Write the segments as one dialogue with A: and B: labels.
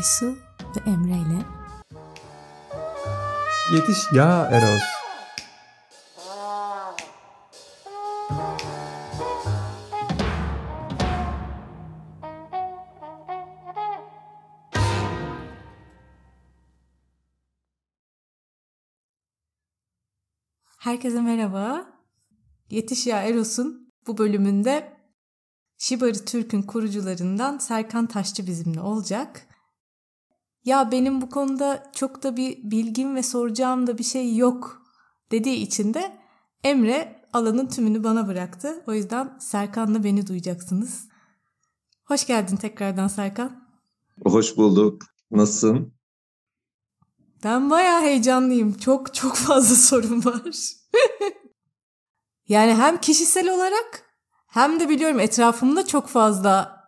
A: Aysu ve Emre ile
B: Yetiş ya Eros.
A: Herkese merhaba. Yetiş Ya Eros'un bu bölümünde Şibarı Türk'ün kurucularından Serkan Taşçı bizimle olacak. Ya benim bu konuda çok da bir bilgim ve soracağım da bir şey yok dediği için de Emre alanın tümünü bana bıraktı. O yüzden Serkan'la beni duyacaksınız. Hoş geldin tekrardan Serkan.
C: Hoş bulduk. Nasılsın?
A: Ben bayağı heyecanlıyım. Çok çok fazla sorun var. yani hem kişisel olarak hem de biliyorum etrafımda çok fazla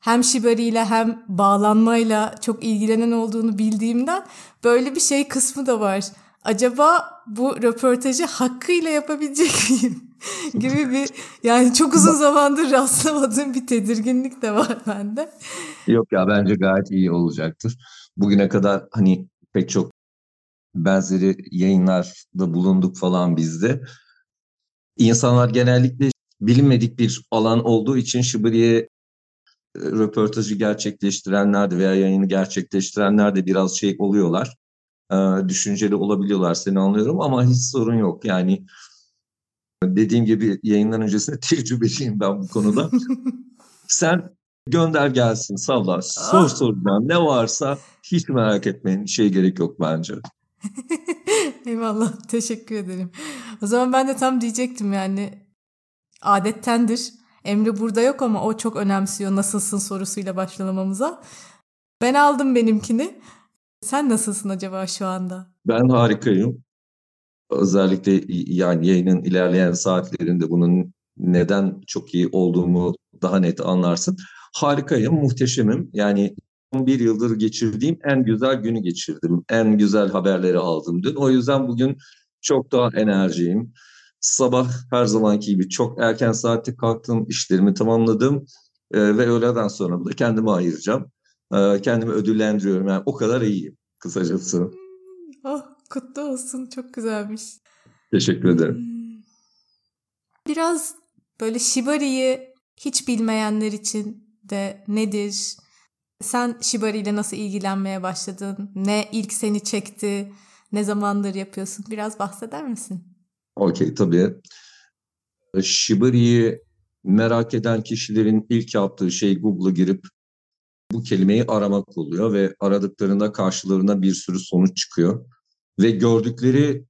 A: hem Shibari ile hem bağlanmayla çok ilgilenen olduğunu bildiğimden böyle bir şey kısmı da var. Acaba bu röportajı hakkıyla yapabilecek miyim? gibi bir yani çok uzun zamandır rastlamadığım bir tedirginlik de var bende.
C: Yok ya bence gayet iyi olacaktır. Bugüne kadar hani pek çok benzeri yayınlarda bulunduk falan bizde. İnsanlar genellikle bilinmedik bir alan olduğu için Şıbırı'ya röportajı gerçekleştirenler de veya yayını gerçekleştirenler de biraz şey oluyorlar. E, düşünceli olabiliyorlar seni anlıyorum ama hiç sorun yok. Yani dediğim gibi yayından öncesinde tecrübeliyim ben bu konuda. Sen gönder gelsin salla sor ah. soracağım ne varsa hiç merak etmeyin şey gerek yok bence.
A: Eyvallah teşekkür ederim. O zaman ben de tam diyecektim yani adettendir. Emre burada yok ama o çok önemsiyor nasılsın sorusuyla başlamamıza. Ben aldım benimkini. Sen nasılsın acaba şu anda?
C: Ben harikayım. Özellikle yani yayının ilerleyen saatlerinde bunun neden çok iyi olduğumu daha net anlarsın. Harikayım, muhteşemim. Yani bir yıldır geçirdiğim en güzel günü geçirdim. En güzel haberleri aldım dün. O yüzden bugün çok daha enerjiyim. Sabah her zamanki gibi çok erken saatte kalktım, işlerimi tamamladım e, ve öğleden sonra da kendime ayıracağım. E, kendimi ödüllendiriyorum. Yani o kadar iyiyim kısacası. Hmm,
A: oh, kutlu olsun. Çok güzelmiş.
C: Teşekkür ederim. Hmm.
A: Biraz böyle Shibari'yi hiç bilmeyenler için de nedir? Sen Shibari ile nasıl ilgilenmeye başladın? Ne ilk seni çekti? Ne zamandır yapıyorsun? Biraz bahseder misin?
C: Okey tabii. Shibari'yi merak eden kişilerin ilk yaptığı şey Google'a girip bu kelimeyi aramak oluyor ve aradıklarında karşılarına bir sürü sonuç çıkıyor. Ve gördükleri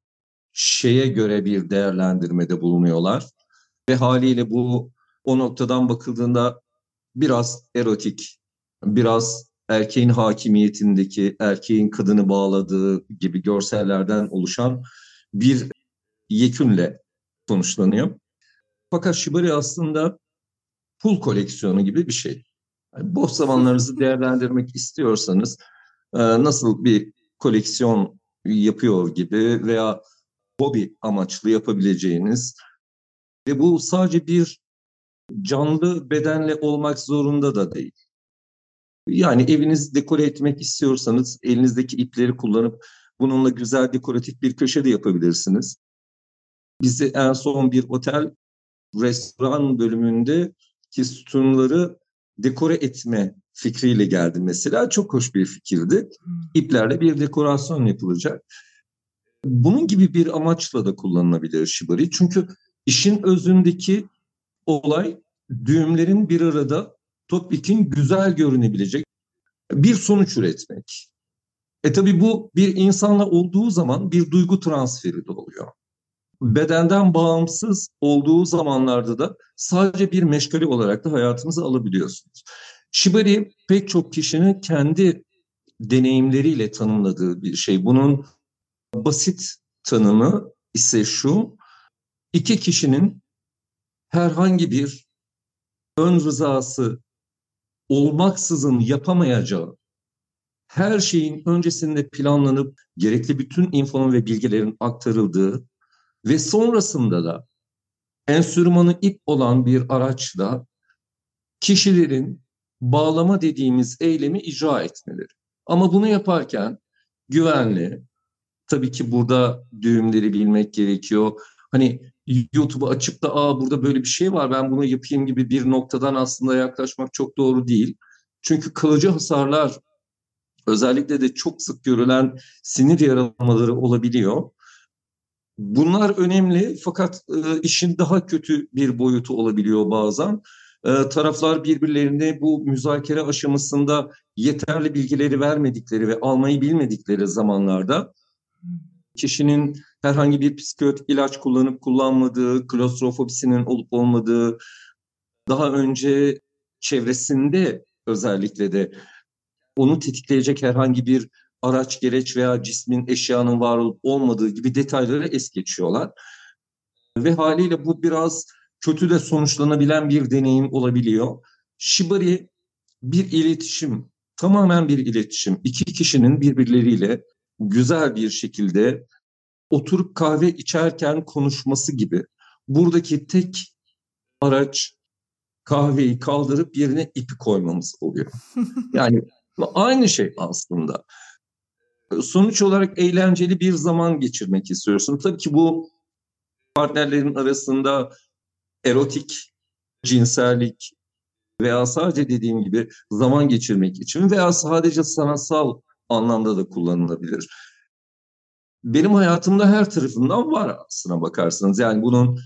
C: şeye göre bir değerlendirmede bulunuyorlar. Ve haliyle bu o noktadan bakıldığında biraz erotik, biraz erkeğin hakimiyetindeki, erkeğin kadını bağladığı gibi görsellerden oluşan bir yekünle sonuçlanıyor. Fakat Shibari aslında pul koleksiyonu gibi bir şey. Yani boş zamanlarınızı değerlendirmek istiyorsanız e, nasıl bir koleksiyon yapıyor gibi veya hobi amaçlı yapabileceğiniz ve bu sadece bir canlı bedenle olmak zorunda da değil. Yani evinizi dekore etmek istiyorsanız elinizdeki ipleri kullanıp bununla güzel dekoratif bir köşe de yapabilirsiniz. Bizi en son bir otel restoran bölümünde ki sütunları dekore etme fikriyle geldi mesela. Çok hoş bir fikirdi. Hmm. İplerle bir dekorasyon yapılacak. Bunun gibi bir amaçla da kullanılabilir Shibari. Çünkü işin özündeki olay düğümlerin bir arada topik'in güzel görünebilecek bir sonuç üretmek. E tabi bu bir insanla olduğu zaman bir duygu transferi de oluyor. Bedenden bağımsız olduğu zamanlarda da sadece bir meşgale olarak da hayatınıza alabiliyorsunuz. Shibari pek çok kişinin kendi deneyimleriyle tanımladığı bir şey. Bunun basit tanımı ise şu, iki kişinin herhangi bir ön rızası olmaksızın yapamayacağı her şeyin öncesinde planlanıp gerekli bütün infonun ve bilgilerin aktarıldığı ve sonrasında da enstrümanı ip olan bir araçla kişilerin bağlama dediğimiz eylemi icra etmeleri. Ama bunu yaparken güvenli, tabii ki burada düğümleri bilmek gerekiyor. Hani YouTube'u açıp da aa burada böyle bir şey var ben bunu yapayım gibi bir noktadan aslında yaklaşmak çok doğru değil. Çünkü kalıcı hasarlar özellikle de çok sık görülen sinir yaralamaları olabiliyor. Bunlar önemli fakat e, işin daha kötü bir boyutu olabiliyor bazen. E, taraflar birbirlerine bu müzakere aşamasında yeterli bilgileri vermedikleri ve almayı bilmedikleri zamanlarda kişinin herhangi bir psikiyatrik ilaç kullanıp kullanmadığı, klostrofobisinin olup olmadığı, daha önce çevresinde özellikle de onu tetikleyecek herhangi bir araç, gereç veya cismin, eşyanın var olup olmadığı gibi detayları es geçiyorlar. Ve haliyle bu biraz kötü de sonuçlanabilen bir deneyim olabiliyor. Shibari bir iletişim, tamamen bir iletişim. İki kişinin birbirleriyle güzel bir şekilde oturup kahve içerken konuşması gibi. Buradaki tek araç kahveyi kaldırıp yerine ipi koymamız oluyor. Yani aynı şey aslında. Sonuç olarak eğlenceli bir zaman geçirmek istiyorsun. Tabii ki bu partnerlerin arasında erotik, cinsellik veya sadece dediğim gibi zaman geçirmek için veya sadece sanatsal anlamda da kullanılabilir. Benim hayatımda her tarafından var aslına bakarsanız. Yani bunun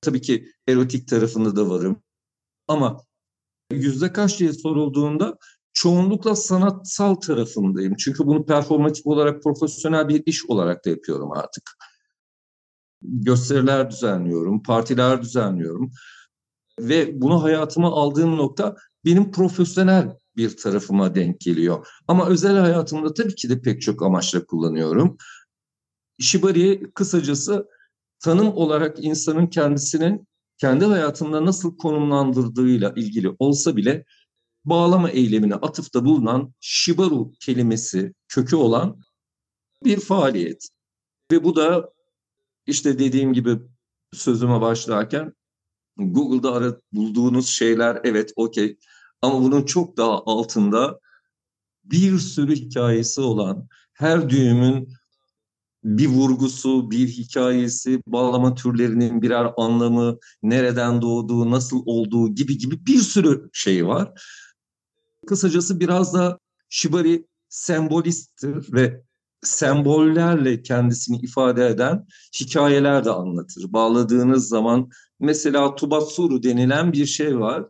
C: tabii ki erotik tarafında da varım. Ama yüzde kaç diye sorulduğunda çoğunlukla sanatsal tarafındayım. Çünkü bunu performatif olarak, profesyonel bir iş olarak da yapıyorum artık. Gösteriler düzenliyorum, partiler düzenliyorum. Ve bunu hayatıma aldığım nokta benim profesyonel bir tarafıma denk geliyor. Ama özel hayatımda tabii ki de pek çok amaçla kullanıyorum. Shibari kısacası tanım olarak insanın kendisinin kendi hayatında nasıl konumlandırdığıyla ilgili olsa bile bağlama eylemine atıfta bulunan Shibaru kelimesi kökü olan bir faaliyet. Ve bu da işte dediğim gibi sözüme başlarken Google'da ara, bulduğunuz şeyler evet okey ama bunun çok daha altında bir sürü hikayesi olan her düğümün bir vurgusu, bir hikayesi, bağlama türlerinin birer anlamı, nereden doğduğu, nasıl olduğu gibi gibi bir sürü şey var. Kısacası biraz da Shibari sembolisttir ve sembollerle kendisini ifade eden hikayeler de anlatır. Bağladığınız zaman mesela Tubatsuru denilen bir şey var.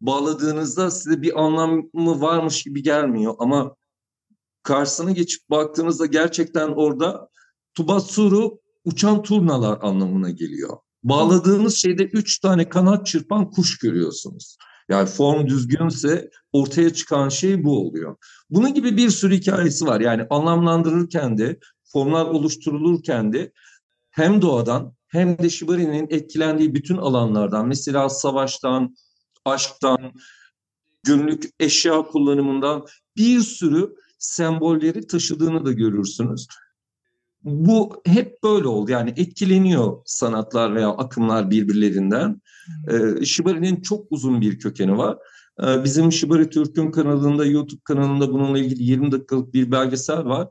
C: Bağladığınızda size bir anlamı varmış gibi gelmiyor ama karşısına geçip baktığınızda gerçekten orada Tubatsuru uçan turnalar anlamına geliyor. Bağladığınız şeyde üç tane kanat çırpan kuş görüyorsunuz. Yani form düzgünse ortaya çıkan şey bu oluyor. Bunun gibi bir sürü hikayesi var. Yani anlamlandırırken de, formlar oluşturulurken de hem doğadan hem de Shibari'nin etkilendiği bütün alanlardan, mesela savaştan, aşktan, günlük eşya kullanımından bir sürü sembolleri taşıdığını da görürsünüz bu hep böyle oldu. Yani etkileniyor sanatlar veya akımlar birbirlerinden. Hmm. Ee, Shibari'nin çok uzun bir kökeni var. Ee, bizim Shibari Türk'ün kanalında, YouTube kanalında bununla ilgili 20 dakikalık bir belgesel var.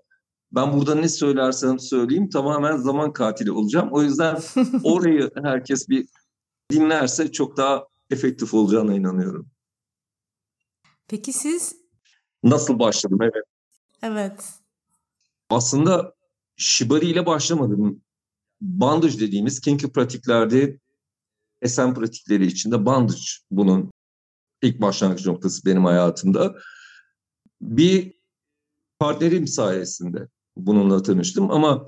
C: Ben burada ne söylersem söyleyeyim tamamen zaman katili olacağım. O yüzden orayı herkes bir dinlerse çok daha efektif olacağına inanıyorum.
A: Peki siz?
C: Nasıl başladım? Evet.
A: Evet.
C: Aslında Shibari ile başlamadım. Bandage dediğimiz kinky pratiklerde SM pratikleri içinde bandage bunun ilk başlangıç noktası benim hayatımda. Bir partnerim sayesinde bununla tanıştım ama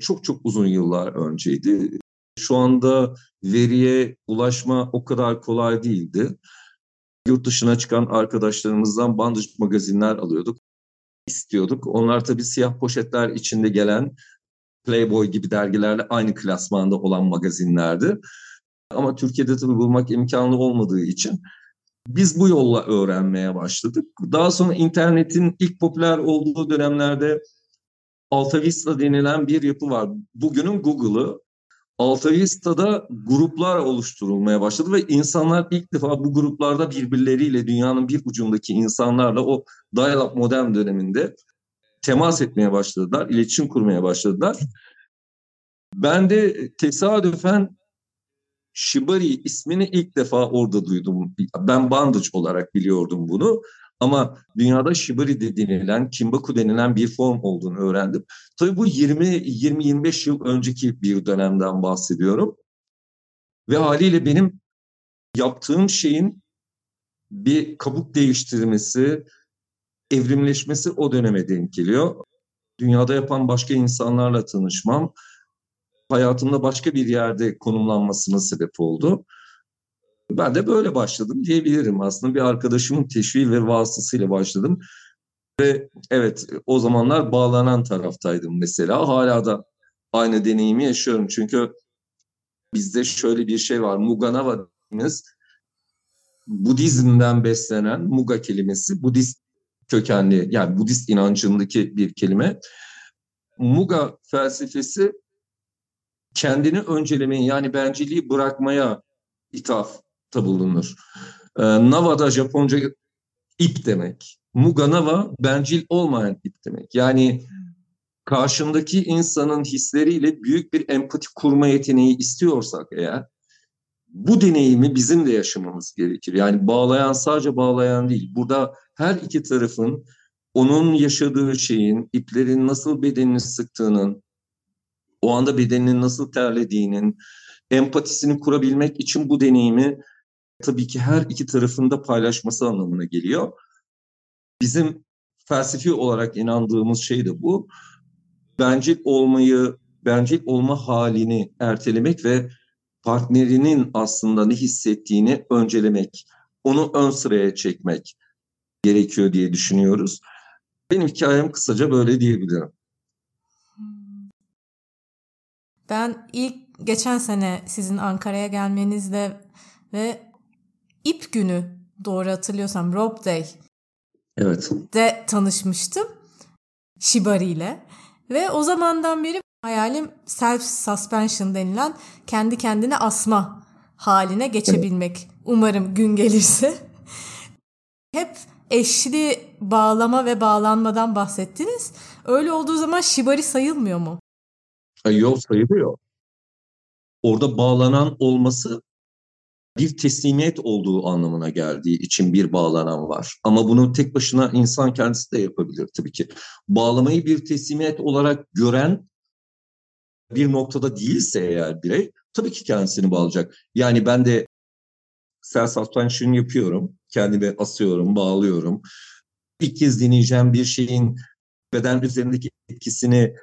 C: çok çok uzun yıllar önceydi. Şu anda veriye ulaşma o kadar kolay değildi. Yurt dışına çıkan arkadaşlarımızdan bandage magazinler alıyorduk istiyorduk. Onlar tabii siyah poşetler içinde gelen Playboy gibi dergilerle aynı klasmanda olan magazinlerdi. Ama Türkiye'de tabii bulmak imkanlı olmadığı için biz bu yolla öğrenmeye başladık. Daha sonra internetin ilk popüler olduğu dönemlerde Alta Vista denilen bir yapı var. Bugünün Google'ı. Altavista'da gruplar oluşturulmaya başladı ve insanlar ilk defa bu gruplarda birbirleriyle dünyanın bir ucundaki insanlarla o dial-up modem döneminde temas etmeye başladılar, iletişim kurmaya başladılar. Ben de tesadüfen Shibari ismini ilk defa orada duydum. Ben bandage olarak biliyordum bunu. Ama dünyada Shibari de denilen, Kimbaku denilen bir form olduğunu öğrendim. Tabii bu 20-25 yıl önceki bir dönemden bahsediyorum. Ve haliyle benim yaptığım şeyin bir kabuk değiştirmesi, evrimleşmesi o döneme denk geliyor. Dünyada yapan başka insanlarla tanışmam, hayatımda başka bir yerde konumlanmasına sebep oldu. Ben de böyle başladım diyebilirim. Aslında bir arkadaşımın teşvik ve vasıtasıyla başladım. Ve evet o zamanlar bağlanan taraftaydım mesela. Hala da aynı deneyimi yaşıyorum. Çünkü bizde şöyle bir şey var. Muganava dediğimiz Budizm'den beslenen Muga kelimesi Budist kökenli yani Budist inancındaki bir kelime. Muga felsefesi kendini öncelemeyi yani bencilliği bırakmaya ithafta bulunur. Ee, Nava da Japonca ip demek. Muganava bencil olmayan ip demek. Yani karşındaki insanın hisleriyle büyük bir empati kurma yeteneği istiyorsak eğer bu deneyimi bizim de yaşamamız gerekir. Yani bağlayan sadece bağlayan değil. Burada her iki tarafın onun yaşadığı şeyin, iplerin nasıl bedenini sıktığının, o anda bedeninin nasıl terlediğinin, empatisini kurabilmek için bu deneyimi tabii ki her iki tarafında paylaşması anlamına geliyor. Bizim felsefi olarak inandığımız şey de bu. Bencil olmayı, bencil olma halini ertelemek ve partnerinin aslında ne hissettiğini öncelemek, onu ön sıraya çekmek gerekiyor diye düşünüyoruz. Benim hikayem kısaca böyle diyebilirim.
A: Ben ilk geçen sene sizin Ankara'ya gelmenizde ve ip günü doğru hatırlıyorsam Rob Day
C: evet.
A: de tanışmıştım Shibari ile. Ve o zamandan beri hayalim self suspension denilen kendi kendine asma haline geçebilmek. Umarım gün gelirse. Hep eşli bağlama ve bağlanmadan bahsettiniz. Öyle olduğu zaman Shibari sayılmıyor mu?
C: Yok sayılıyor. Orada bağlanan olması bir teslimiyet olduğu anlamına geldiği için bir bağlanan var. Ama bunu tek başına insan kendisi de yapabilir tabii ki. Bağlamayı bir teslimiyet olarak gören bir noktada değilse eğer birey tabii ki kendisini bağlayacak. Yani ben de self suspension yapıyorum. Kendimi asıyorum, bağlıyorum. İlk kez deneyeceğim bir şeyin beden üzerindeki etkisini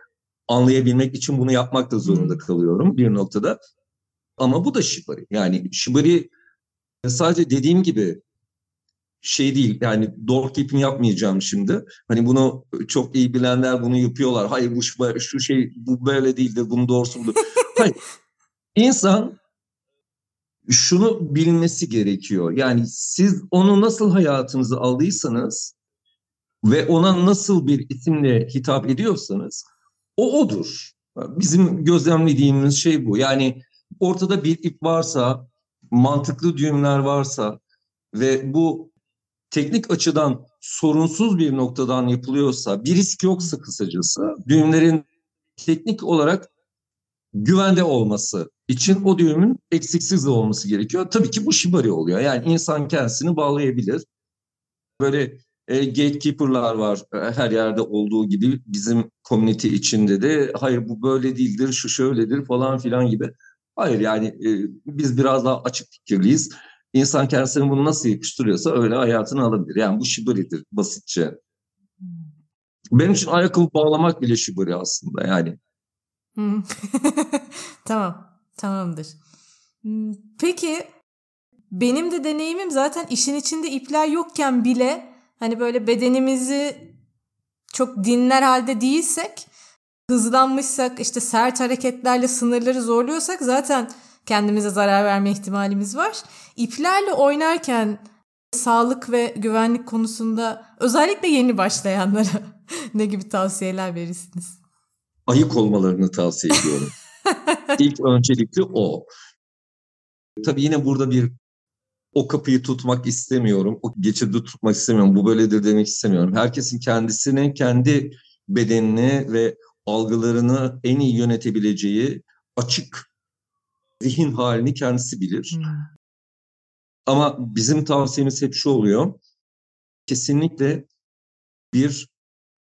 C: anlayabilmek için bunu yapmak da zorunda kalıyorum bir noktada. Ama bu da shibari. Yani shibari sadece dediğim gibi şey değil yani doorkeeping yapmayacağım şimdi. Hani bunu çok iyi bilenler bunu yapıyorlar. Hayır bu şu şey bu böyle değildir bunun doğrusudur. Hayır. İnsan şunu bilmesi gerekiyor. Yani siz onu nasıl hayatınıza aldıysanız ve ona nasıl bir isimle hitap ediyorsanız o odur. Bizim gözlemlediğimiz şey bu. Yani ortada bir ip varsa, mantıklı düğümler varsa ve bu teknik açıdan sorunsuz bir noktadan yapılıyorsa, bir risk yoksa kısacası, düğümlerin teknik olarak güvende olması için o düğümün eksiksiz olması gerekiyor. Tabii ki bu şibari oluyor. Yani insan kendisini bağlayabilir. Böyle e, gatekeeper'lar var e, her yerde olduğu gibi bizim community içinde de hayır bu böyle değildir, şu şöyledir falan filan gibi. Hayır yani e, biz biraz daha açık fikirliyiz. İnsan kendisini bunu nasıl yakıştırıyorsa öyle hayatını alabilir. Yani bu şibaridir basitçe. Benim için ayakkabı bağlamak bile şibari aslında yani.
A: tamam, tamamdır. Hmm, peki benim de deneyimim zaten işin içinde ipler yokken bile hani böyle bedenimizi çok dinler halde değilsek hızlanmışsak işte sert hareketlerle sınırları zorluyorsak zaten kendimize zarar verme ihtimalimiz var. İplerle oynarken sağlık ve güvenlik konusunda özellikle yeni başlayanlara ne gibi tavsiyeler verirsiniz?
C: Ayık olmalarını tavsiye ediyorum. İlk öncelikli o. Tabii yine burada bir o kapıyı tutmak istemiyorum. O geçidi tutmak istemiyorum. Bu böyledir demek istemiyorum. Herkesin kendisini, kendi bedenini ve algılarını en iyi yönetebileceği açık zihin halini kendisi bilir. Hmm. Ama bizim tavsiyemiz hep şu oluyor. Kesinlikle bir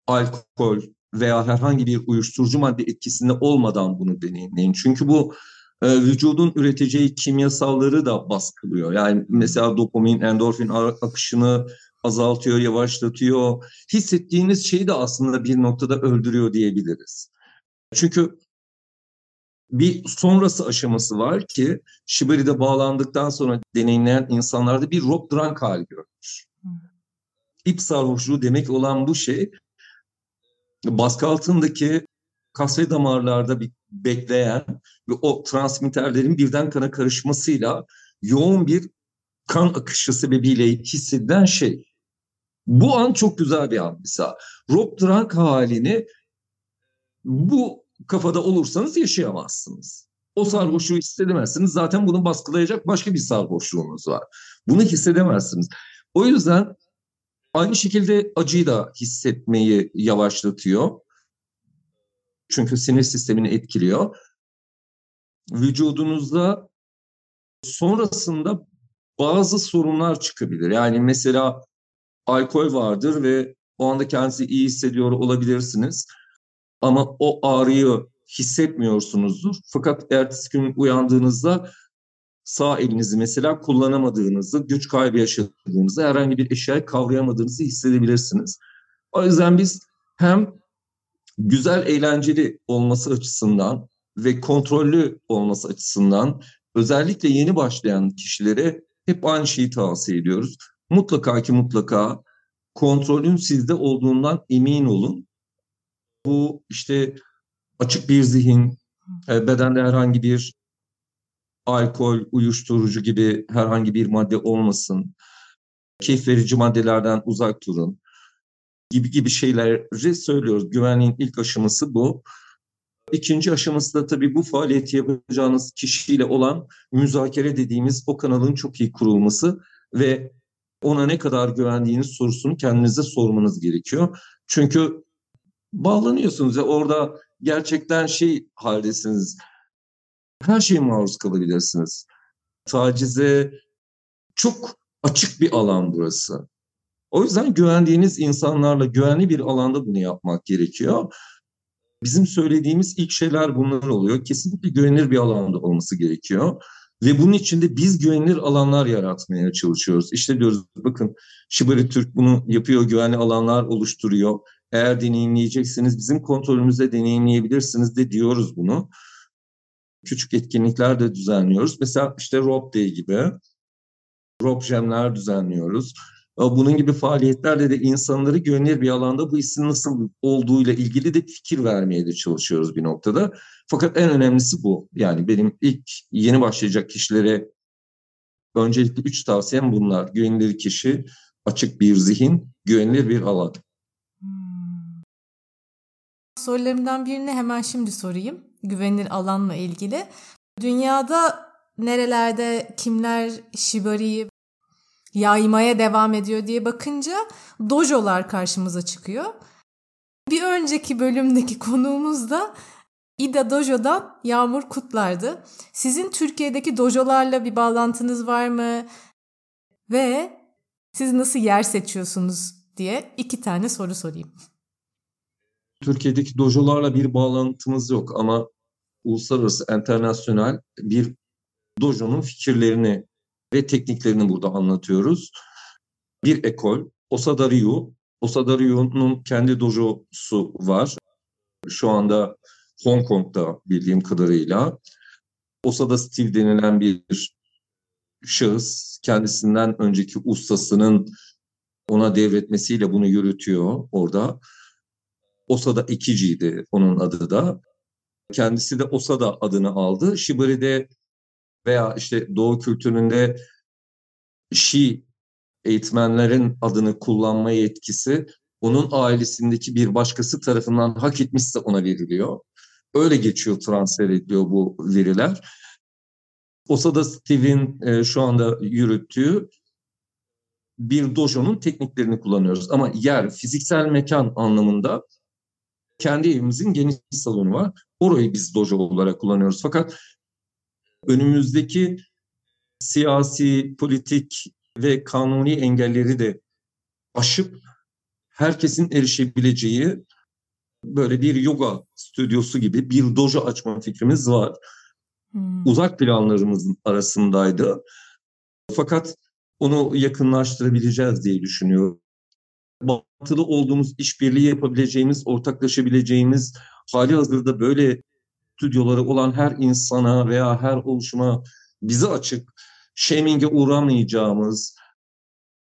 C: alkol veya herhangi bir uyuşturucu madde etkisinde olmadan bunu deneyimleyin. Çünkü bu e, vücudun üreteceği kimyasalları da baskılıyor. Yani mesela dopamin, endorfin akışını azaltıyor, yavaşlatıyor. Hissettiğiniz şeyi de aslında bir noktada öldürüyor diyebiliriz. Çünkü bir sonrası aşaması var ki Shibari'de bağlandıktan sonra deneyimleyen insanlarda bir rock drunk hali görülmüş. İp sarhoşluğu demek olan bu şey baskı altındaki kas ve damarlarda bir bekleyen ve o transmitterlerin birden kana karışmasıyla yoğun bir kan akışı sebebiyle hissedilen şey. Bu an çok güzel bir an mesela. Rock drunk halini bu kafada olursanız yaşayamazsınız. O sarhoşluğu hissedemezsiniz. Zaten bunu baskılayacak başka bir sarhoşluğunuz var. Bunu hissedemezsiniz. O yüzden aynı şekilde acıyı da hissetmeyi yavaşlatıyor. Çünkü sinir sistemini etkiliyor. Vücudunuzda sonrasında bazı sorunlar çıkabilir. Yani mesela alkol vardır ve o anda kendinizi iyi hissediyor olabilirsiniz. Ama o ağrıyı hissetmiyorsunuzdur. Fakat ertesi gün uyandığınızda sağ elinizi mesela kullanamadığınızı, güç kaybı yaşadığınızı, herhangi bir eşyayı kavrayamadığınızı hissedebilirsiniz. O yüzden biz hem güzel, eğlenceli olması açısından ve kontrollü olması açısından özellikle yeni başlayan kişilere hep aynı şeyi tavsiye ediyoruz. Mutlaka ki mutlaka kontrolün sizde olduğundan emin olun. Bu işte açık bir zihin, e, bedende herhangi bir alkol, uyuşturucu gibi herhangi bir madde olmasın. Keyif verici maddelerden uzak durun gibi gibi şeyleri söylüyoruz. Güvenliğin ilk aşaması bu. İkinci aşaması da tabii bu faaliyeti yapacağınız kişiyle olan müzakere dediğimiz o kanalın çok iyi kurulması ve ona ne kadar güvendiğiniz sorusunu kendinize sormanız gerekiyor. Çünkü bağlanıyorsunuz ya orada gerçekten şey haldesiniz. Her şeye maruz kalabilirsiniz. Tacize çok açık bir alan burası. O yüzden güvendiğiniz insanlarla güvenli bir alanda bunu yapmak gerekiyor. Bizim söylediğimiz ilk şeyler bunlar oluyor. Kesinlikle güvenilir bir alanda olması gerekiyor. Ve bunun için de biz güvenilir alanlar yaratmaya çalışıyoruz. İşte diyoruz bakın Şibari Türk bunu yapıyor, güvenli alanlar oluşturuyor. Eğer deneyimleyecekseniz bizim kontrolümüzde deneyimleyebilirsiniz de diyoruz bunu. Küçük etkinlikler de düzenliyoruz. Mesela işte Rob Day gibi Rob Jam'ler düzenliyoruz. Bunun gibi faaliyetlerle de insanları güvenilir bir alanda bu hissin nasıl olduğuyla ilgili de fikir vermeye de çalışıyoruz bir noktada. Fakat en önemlisi bu. Yani benim ilk yeni başlayacak kişilere öncelikle üç tavsiyem bunlar. Güvenilir kişi, açık bir zihin, güvenilir bir alan. Hmm.
A: Sorularımdan birini hemen şimdi sorayım. Güvenilir alanla ilgili. Dünyada nerelerde kimler Shibari'yi yaymaya devam ediyor diye bakınca dojolar karşımıza çıkıyor. Bir önceki bölümdeki konuğumuz da Ida Dojo'dan Yağmur Kutlar'dı. Sizin Türkiye'deki dojolarla bir bağlantınız var mı? Ve siz nasıl yer seçiyorsunuz diye iki tane soru sorayım.
C: Türkiye'deki dojolarla bir bağlantımız yok ama uluslararası, internasyonel bir dojonun fikirlerini ve tekniklerini burada anlatıyoruz. Bir ekol, Osada Ryu. Osada Ryu'nun kendi dojosu var. Şu anda Hong Kong'da bildiğim kadarıyla. Osada Steve denilen bir şahıs kendisinden önceki ustasının ona devretmesiyle bunu yürütüyor orada. Osada Ikici'ydi onun adı da. Kendisi de Osada adını aldı. Shibari'de veya işte Doğu kültüründe Şi eğitmenlerin adını kullanma yetkisi onun ailesindeki bir başkası tarafından hak etmişse ona veriliyor. Öyle geçiyor, transfer ediliyor bu veriler. OSA'da Steve'in e, şu anda yürüttüğü bir dojonun tekniklerini kullanıyoruz. Ama yer, fiziksel mekan anlamında kendi evimizin geniş salonu var. Orayı biz dojo olarak kullanıyoruz. Fakat önümüzdeki siyasi, politik ve kanuni engelleri de aşıp herkesin erişebileceği böyle bir yoga stüdyosu gibi bir dojo açma fikrimiz var. Hmm. Uzak planlarımızın arasındaydı. Fakat onu yakınlaştırabileceğiz diye düşünüyorum. Batılı olduğumuz, işbirliği yapabileceğimiz, ortaklaşabileceğimiz, hali hazırda böyle stüdyoları olan her insana veya her oluşuma bizi açık, shaming'e uğramayacağımız,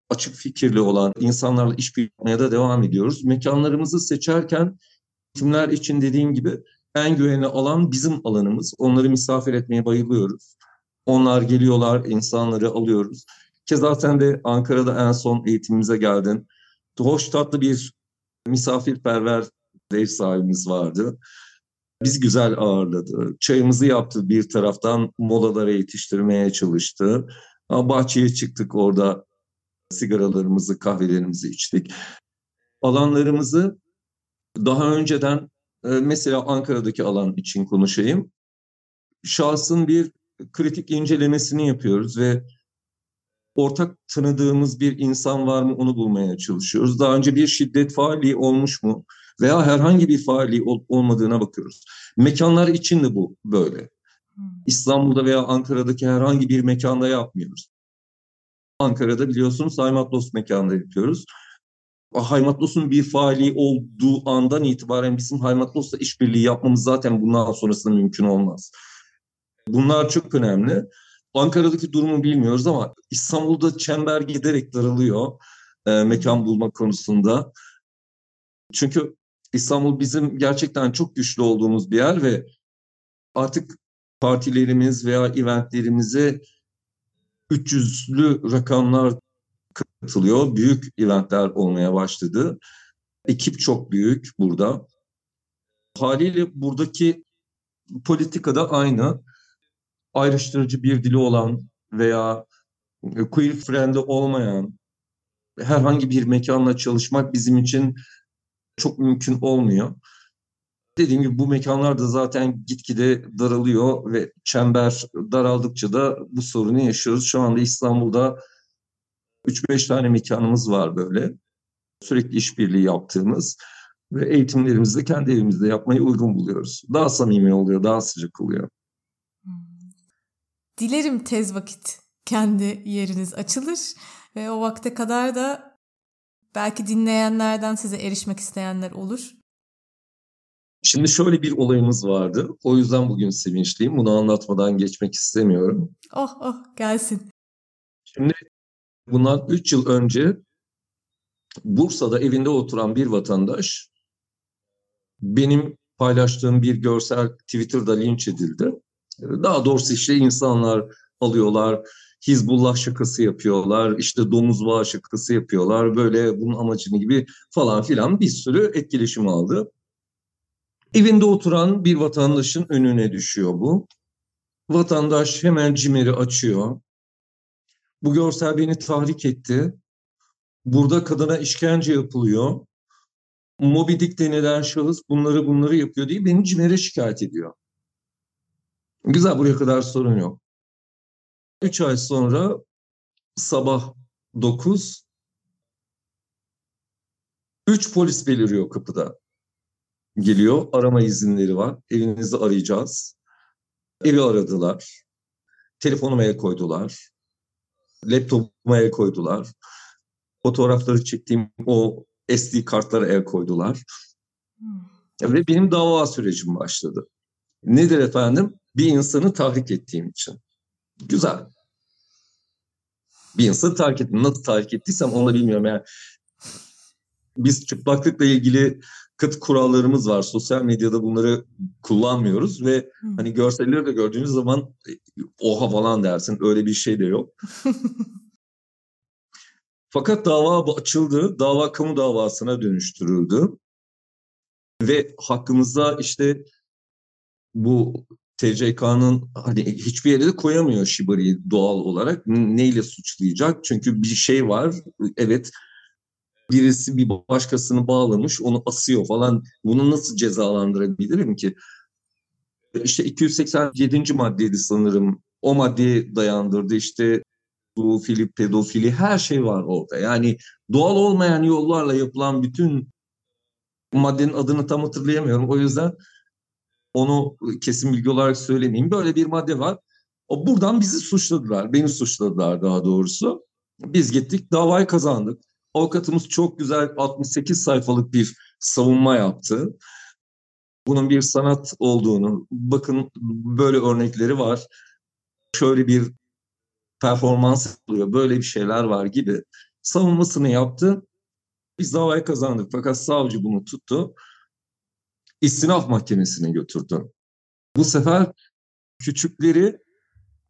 C: açık fikirli olan insanlarla işbirliği yapmaya da devam ediyoruz. Mekanlarımızı seçerken kimler için dediğim gibi en güvenli alan bizim alanımız. Onları misafir etmeye bayılıyoruz. Onlar geliyorlar, insanları alıyoruz. Keza sen de Ankara'da en son eğitimimize geldin. Hoş tatlı bir misafirperver ev sahibimiz vardı. Biz güzel ağırladı. Çayımızı yaptı bir taraftan molalara yetiştirmeye çalıştı. Bahçeye çıktık orada sigaralarımızı, kahvelerimizi içtik. Alanlarımızı daha önceden e, mesela Ankara'daki alan için konuşayım. Şahsın bir kritik incelemesini yapıyoruz ve ortak tanıdığımız bir insan var mı onu bulmaya çalışıyoruz. Daha önce bir şiddet faali olmuş mu veya herhangi bir faali ol, olmadığına bakıyoruz. Mekanlar için de bu böyle. Hmm. İstanbul'da veya Ankara'daki herhangi bir mekanda yapmıyoruz. Ankara'da biliyorsunuz Haymatlos mekanda yapıyoruz. Haymatlos'un bir faali olduğu andan itibaren bizim Haymatlos'la işbirliği yapmamız zaten bundan sonrasında mümkün olmaz. Bunlar çok önemli. Ankara'daki durumu bilmiyoruz ama İstanbul'da çember giderek daralıyor e, mekan bulma konusunda. Çünkü İstanbul bizim gerçekten çok güçlü olduğumuz bir yer ve artık partilerimiz veya eventlerimize 300'lü rakamlar katılıyor. Büyük eventler olmaya başladı. Ekip çok büyük burada. Haliyle buradaki politika da aynı ayrıştırıcı bir dili olan veya e, queer friendly olmayan herhangi bir mekanla çalışmak bizim için çok mümkün olmuyor. Dediğim gibi bu mekanlar da zaten gitgide daralıyor ve çember daraldıkça da bu sorunu yaşıyoruz. Şu anda İstanbul'da 3-5 tane mekanımız var böyle. Sürekli işbirliği yaptığımız ve eğitimlerimizi de kendi evimizde yapmayı uygun buluyoruz. Daha samimi oluyor, daha sıcak oluyor.
A: Dilerim tez vakit kendi yeriniz açılır ve o vakte kadar da belki dinleyenlerden size erişmek isteyenler olur.
C: Şimdi şöyle bir olayımız vardı. O yüzden bugün sevinçliyim. Bunu anlatmadan geçmek istemiyorum.
A: Oh oh gelsin.
C: Şimdi bundan 3 yıl önce Bursa'da evinde oturan bir vatandaş benim paylaştığım bir görsel Twitter'da linç edildi. Daha doğrusu işte insanlar alıyorlar, Hizbullah şakası yapıyorlar, işte domuz bağı şakası yapıyorlar, böyle bunun amacını gibi falan filan bir sürü etkileşim aldı. Evinde oturan bir vatandaşın önüne düşüyor bu. Vatandaş hemen cimeri açıyor. Bu görsel beni tahrik etti. Burada kadına işkence yapılıyor. Moby Dick denilen şahıs bunları bunları yapıyor diye beni cimere şikayet ediyor. Güzel buraya kadar sorun yok. Üç ay sonra sabah dokuz üç polis beliriyor kapıda. Geliyor arama izinleri var. Evinizi arayacağız. Evi aradılar. Telefonuma el koydular. Laptopuma el koydular. Fotoğrafları çektiğim o SD kartlara el koydular. Hmm. Ve benim dava sürecim başladı. Nedir efendim? bir insanı tahrik ettiğim için. Güzel. Bir insanı tahrik ettim. Nasıl tahrik ettiysem onu da bilmiyorum. Yani biz çıplaklıkla ilgili kıt kurallarımız var. Sosyal medyada bunları kullanmıyoruz ve hmm. hani görselleri de gördüğünüz zaman e, oha falan dersin. Öyle bir şey de yok. Fakat dava açıldı. Dava kamu davasına dönüştürüldü. Ve hakkımızda işte bu TCK'nın hani hiçbir yere de koyamıyor Shibari'yi doğal olarak. Neyle suçlayacak? Çünkü bir şey var. Evet birisi bir başkasını bağlamış onu asıyor falan. Bunu nasıl cezalandırabilirim ki? İşte 287. maddeydi sanırım. O maddeyi dayandırdı. İşte filip pedofili her şey var orada. Yani doğal olmayan yollarla yapılan bütün maddenin adını tam hatırlayamıyorum. O yüzden onu kesin bilgi olarak söylemeyeyim. Böyle bir madde var. O buradan bizi suçladılar. Beni suçladılar daha doğrusu. Biz gittik davayı kazandık. Avukatımız çok güzel 68 sayfalık bir savunma yaptı. Bunun bir sanat olduğunu, bakın böyle örnekleri var. Şöyle bir performans oluyor, böyle bir şeyler var gibi savunmasını yaptı. Biz davayı kazandık fakat savcı bunu tuttu. İstinaf mahkemesine götürdü. Bu sefer küçükleri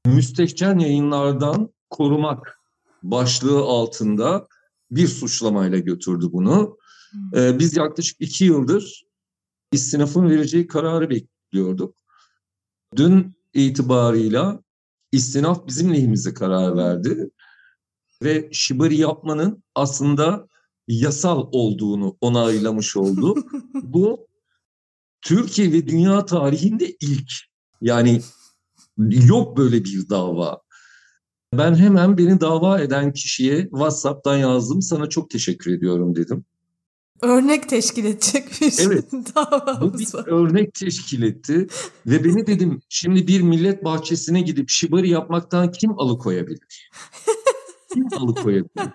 C: müstehcen yayınlardan korumak başlığı altında bir suçlamayla götürdü bunu. Hmm. Ee, biz yaklaşık iki yıldır istinafın vereceği kararı bekliyorduk. Dün itibarıyla istinaf bizim lehimize karar verdi ve şibari yapmanın aslında yasal olduğunu onaylamış oldu. Bu Türkiye ve dünya tarihinde ilk. Yani yok böyle bir dava. Ben hemen beni dava eden kişiye WhatsApp'tan yazdım. Sana çok teşekkür ediyorum dedim.
A: Örnek teşkil edecek bir
C: evet, davamız bu bir var. örnek teşkil etti. Ve beni dedim şimdi bir millet bahçesine gidip şibari yapmaktan kim alıkoyabilir? kim alıkoyabilir?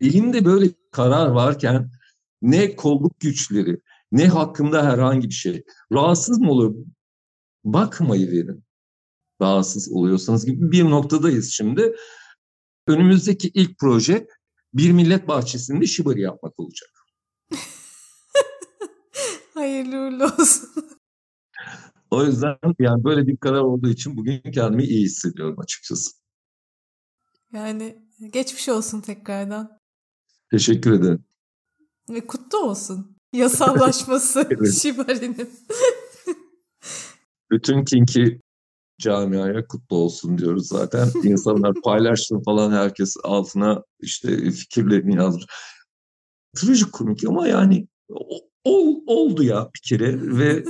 C: Elimde böyle karar varken ne kolluk güçleri ne hakkında herhangi bir şey. Rahatsız mı olur? Bakmayı verin rahatsız oluyorsanız gibi bir noktadayız şimdi. Önümüzdeki ilk proje bir millet bahçesinde şibari yapmak olacak.
A: Hayırlı uğurlu olsun.
C: O yüzden yani böyle bir karar olduğu için bugün kendimi iyi hissediyorum açıkçası.
A: Yani geçmiş olsun tekrardan.
C: Teşekkür ederim.
A: Ve kutlu olsun yasallaşması evet. Şibari'nin.
C: Bütün kinki camiaya kutlu olsun diyoruz zaten. İnsanlar paylaşsın falan herkes altına işte fikirlerini yazmış. komik ama yani ol, oldu ya bir kere ve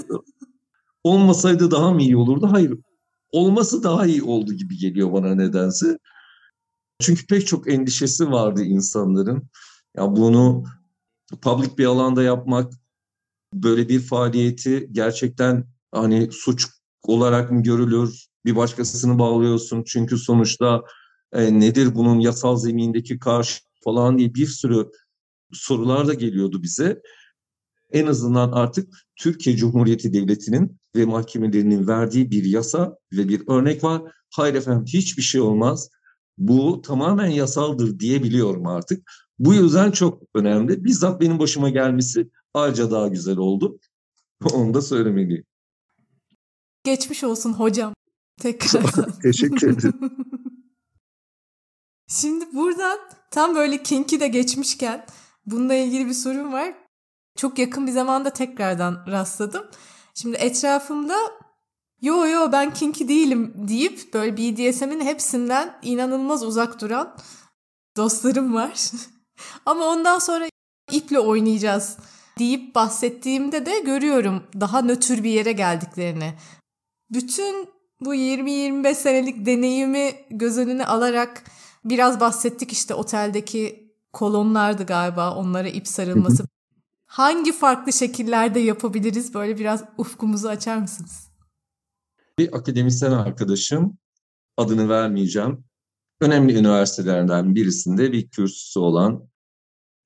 C: olmasaydı daha mı iyi olurdu? Hayır. Olması daha iyi oldu gibi geliyor bana nedense. Çünkü pek çok endişesi vardı insanların. Ya bunu public bir alanda yapmak, böyle bir faaliyeti gerçekten hani suç olarak mı görülür? Bir başkasını bağlıyorsun çünkü sonuçta e, nedir bunun yasal zemindeki karşı falan diye bir sürü sorular da geliyordu bize. En azından artık Türkiye Cumhuriyeti Devleti'nin ve mahkemelerinin verdiği bir yasa ve bir örnek var. Hayır efendim hiçbir şey olmaz. Bu tamamen yasaldır diyebiliyorum artık. Bu yüzden çok önemli. Bizzat benim başıma gelmesi ayrıca daha güzel oldu. Onu da söylemeliyim.
A: Geçmiş olsun hocam. Tekrar.
C: Teşekkür ederim.
A: Şimdi buradan tam böyle kinki de geçmişken bununla ilgili bir sorun var. Çok yakın bir zamanda tekrardan rastladım. Şimdi etrafımda yo yo ben kinki değilim deyip böyle BDSM'in hepsinden inanılmaz uzak duran dostlarım var. Ama ondan sonra iple oynayacağız deyip bahsettiğimde de görüyorum daha nötr bir yere geldiklerini bütün bu 20-25 senelik deneyimi göz önüne alarak biraz bahsettik işte oteldeki kolonlardı galiba onlara ip sarılması. Hangi farklı şekillerde yapabiliriz? Böyle biraz ufkumuzu açar mısınız?
C: Bir akademisyen arkadaşım, adını vermeyeceğim, önemli üniversitelerden birisinde bir kürsüsü olan,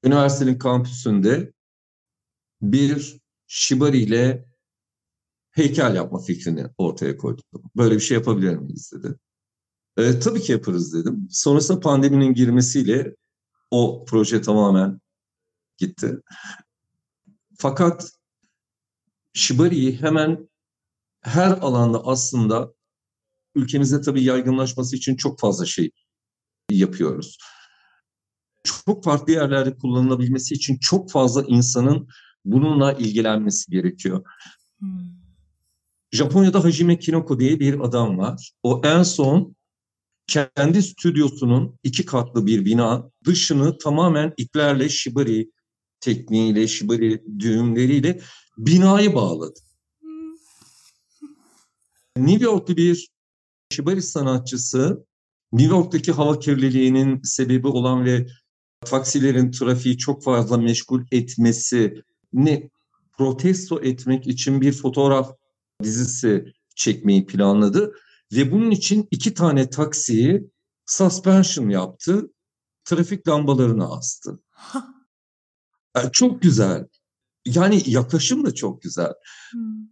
C: üniversitenin kampüsünde bir şibari ile heykel yapma fikrini ortaya koydum. Böyle bir şey yapabilir miyiz dedi. E, tabii ki yaparız dedim. Sonrasında pandeminin girmesiyle o proje tamamen gitti. Fakat Shibari'yi hemen her alanda aslında ülkemizde tabii yaygınlaşması için çok fazla şey yapıyoruz. Çok farklı yerlerde kullanılabilmesi için çok fazla insanın bununla ilgilenmesi gerekiyor. Hmm. Japonya'da Hajime Kinoko diye bir adam var. O en son kendi stüdyosunun iki katlı bir bina dışını tamamen iplerle shibari tekniğiyle, shibari düğümleriyle binayı bağladı. New York'ta bir shibari sanatçısı New York'taki hava kirliliğinin sebebi olan ve taksilerin trafiği çok fazla meşgul etmesi ne protesto etmek için bir fotoğraf dizisi çekmeyi planladı ve bunun için iki tane taksiyi suspension yaptı, trafik lambalarını astı. Yani çok güzel. Yani yaklaşım da çok güzel. Hmm.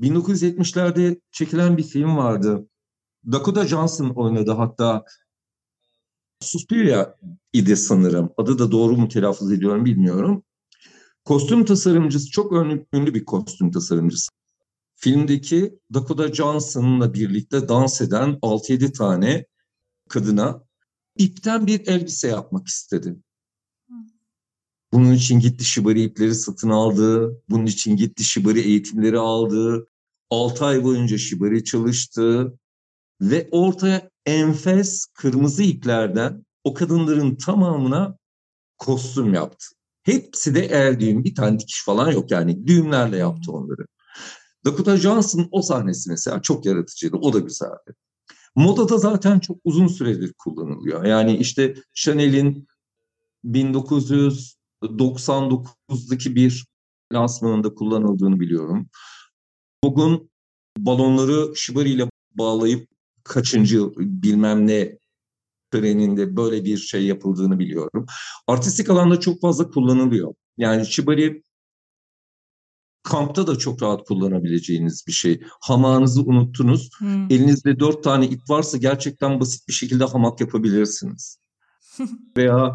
C: 1970'lerde çekilen bir film vardı. Dakota Johnson oynadı hatta. Suspiria idi sanırım. Adı da doğru mu telaffuz ediyorum bilmiyorum. Kostüm tasarımcısı çok ünlü, ünlü bir kostüm tasarımcısı. Filmdeki Dakota Johnson'la birlikte dans eden 6-7 tane kadına ipten bir elbise yapmak istedi. Bunun için gitti şibari ipleri satın aldı. Bunun için gitti şibari eğitimleri aldı. 6 ay boyunca şibari çalıştı. Ve ortaya enfes kırmızı iplerden o kadınların tamamına kostüm yaptı. Hepsi de el düğüm. Bir tane dikiş falan yok yani. Düğümlerle yaptı onları. Dakota Johnson o sahnesi mesela çok yaratıcıydı. O da güzeldi. Modada zaten çok uzun süredir kullanılıyor. Yani işte Chanel'in 1999'daki bir lansmanında kullanıldığını biliyorum. Bugün balonları Shibari ile bağlayıp kaçıncı bilmem ne töreninde böyle bir şey yapıldığını biliyorum. Artistik alanda çok fazla kullanılıyor. Yani Shibari kampta da çok rahat kullanabileceğiniz bir şey. Hamağınızı unuttunuz. Hmm. Elinizde dört tane ip varsa gerçekten basit bir şekilde hamak yapabilirsiniz. Veya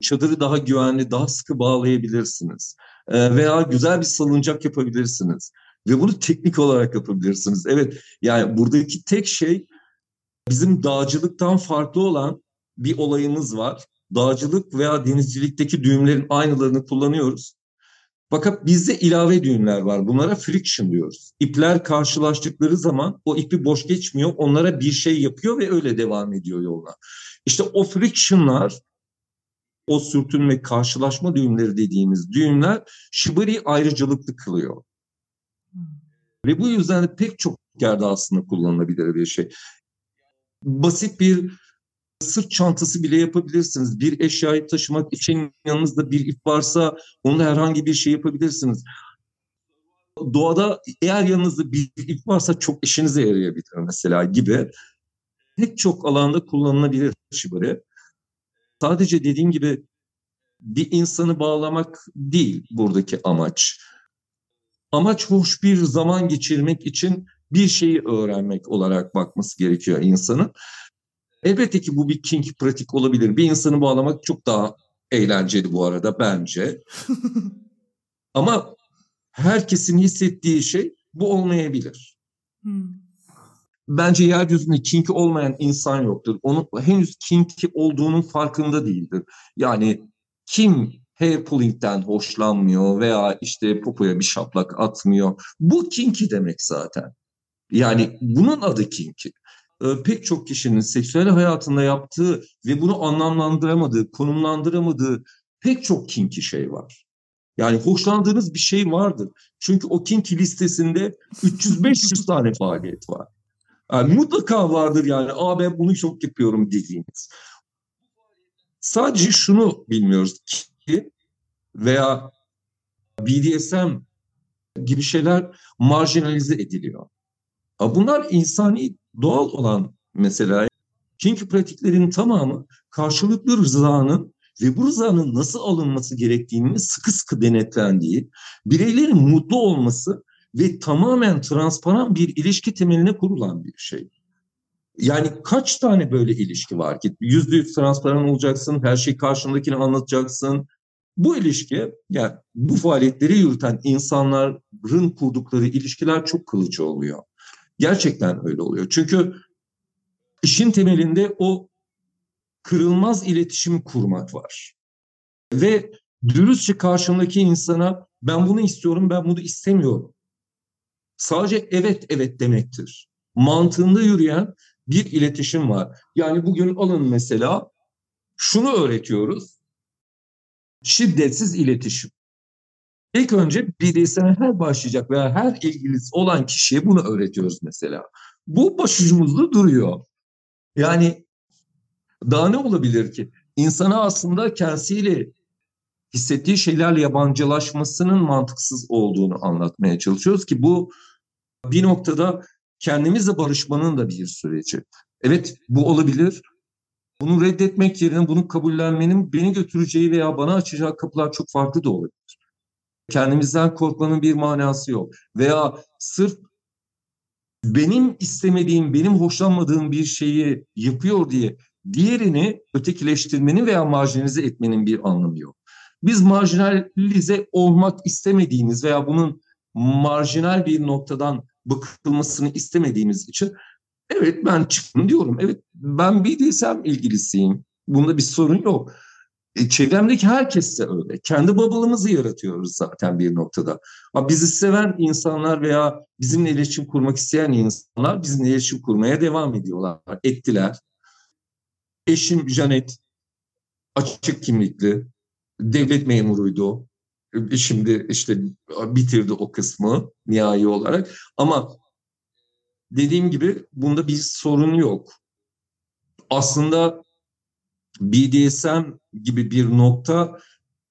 C: çadırı daha güvenli, daha sıkı bağlayabilirsiniz. Ee, veya güzel bir salıncak yapabilirsiniz. Ve bunu teknik olarak yapabilirsiniz. Evet yani buradaki tek şey bizim dağcılıktan farklı olan bir olayımız var. Dağcılık veya denizcilikteki düğümlerin aynılarını kullanıyoruz. Fakat bizde ilave düğümler var. Bunlara friction diyoruz. İpler karşılaştıkları zaman o ipi boş geçmiyor. Onlara bir şey yapıyor ve öyle devam ediyor yoluna. İşte o frictionlar, o sürtünme, karşılaşma düğümleri dediğimiz düğümler shibari ayrıcalıklı kılıyor. Hmm. Ve bu yüzden de pek çok yerde aslında kullanılabilir bir şey. Basit bir sırt çantası bile yapabilirsiniz. Bir eşyayı taşımak için yanınızda bir ip varsa onunla herhangi bir şey yapabilirsiniz. Doğada eğer yanınızda bir ip varsa çok işinize yarayabilir mesela gibi. Pek çok alanda kullanılabilir şibari. Sadece dediğim gibi bir insanı bağlamak değil buradaki amaç. Amaç hoş bir zaman geçirmek için bir şeyi öğrenmek olarak bakması gerekiyor insanın. Elbette ki bu bir kink pratik olabilir. Bir insanı bağlamak çok daha eğlenceli bu arada bence. Ama herkesin hissettiği şey bu olmayabilir. Hmm. Bence yeryüzünde kinki olmayan insan yoktur. Onun henüz kinki olduğunun farkında değildir. Yani kim hair pulling'den hoşlanmıyor veya işte popoya bir şaplak atmıyor. Bu kinki demek zaten. Yani bunun adı kinki. Ee, pek çok kişinin seksüel hayatında yaptığı ve bunu anlamlandıramadığı, konumlandıramadığı pek çok kinki şey var. Yani hoşlandığınız bir şey vardır. Çünkü o kinki listesinde 300-500 tane faaliyet var. Yani mutlaka vardır yani. Aa ben bunu çok yapıyorum dediğiniz. Sadece şunu bilmiyoruz ki veya BDSM gibi şeyler marjinalize ediliyor. Bunlar insani doğal olan mesela. Çünkü pratiklerin tamamı karşılıklı rızanın ve bu rızanın nasıl alınması gerektiğini sıkı sıkı denetlendiği, bireylerin mutlu olması ve tamamen transparan bir ilişki temeline kurulan bir şey. Yani kaç tane böyle ilişki var ki? Yüzde yüz transparan olacaksın, her şeyi karşındakine anlatacaksın. Bu ilişki, yani bu faaliyetleri yürüten insanların kurdukları ilişkiler çok kılıcı oluyor. Gerçekten öyle oluyor. Çünkü işin temelinde o kırılmaz iletişim kurmak var. Ve dürüstçe karşımdaki insana ben bunu istiyorum, ben bunu istemiyorum sadece evet evet demektir. Mantığında yürüyen bir iletişim var. Yani bugün alın mesela şunu öğretiyoruz. Şiddetsiz iletişim. İlk önce bireysel her başlayacak veya her ilgilisi olan kişiye bunu öğretiyoruz mesela. Bu başucumuzda duruyor. Yani daha ne olabilir ki? İnsana aslında kendisiyle hissettiği şeylerle yabancılaşmasının mantıksız olduğunu anlatmaya çalışıyoruz ki bu bir noktada kendimizle barışmanın da bir süreci. Evet bu olabilir. Bunu reddetmek yerine bunu kabullenmenin beni götüreceği veya bana açacağı kapılar çok farklı da olabilir. Kendimizden korkmanın bir manası yok. Veya sırf benim istemediğim, benim hoşlanmadığım bir şeyi yapıyor diye diğerini ötekileştirmenin veya marjinalize etmenin bir anlamı yok. Biz marjinalize olmak istemediğimiz veya bunun marjinal bir noktadan bakılmasını istemediğimiz için evet ben çıktım diyorum. Evet ben BDSM ilgilisiyim. Bunda bir sorun yok. E, çevremdeki herkes de öyle. Kendi babalığımızı yaratıyoruz zaten bir noktada. Ama bizi seven insanlar veya bizimle iletişim kurmak isteyen insanlar bizimle iletişim kurmaya devam ediyorlar. Ettiler. Eşim Janet açık kimlikli, devlet memuruydu. E, şimdi işte bitirdi o kısmı nihai olarak. Ama dediğim gibi bunda bir sorun yok. Aslında BDSM gibi bir nokta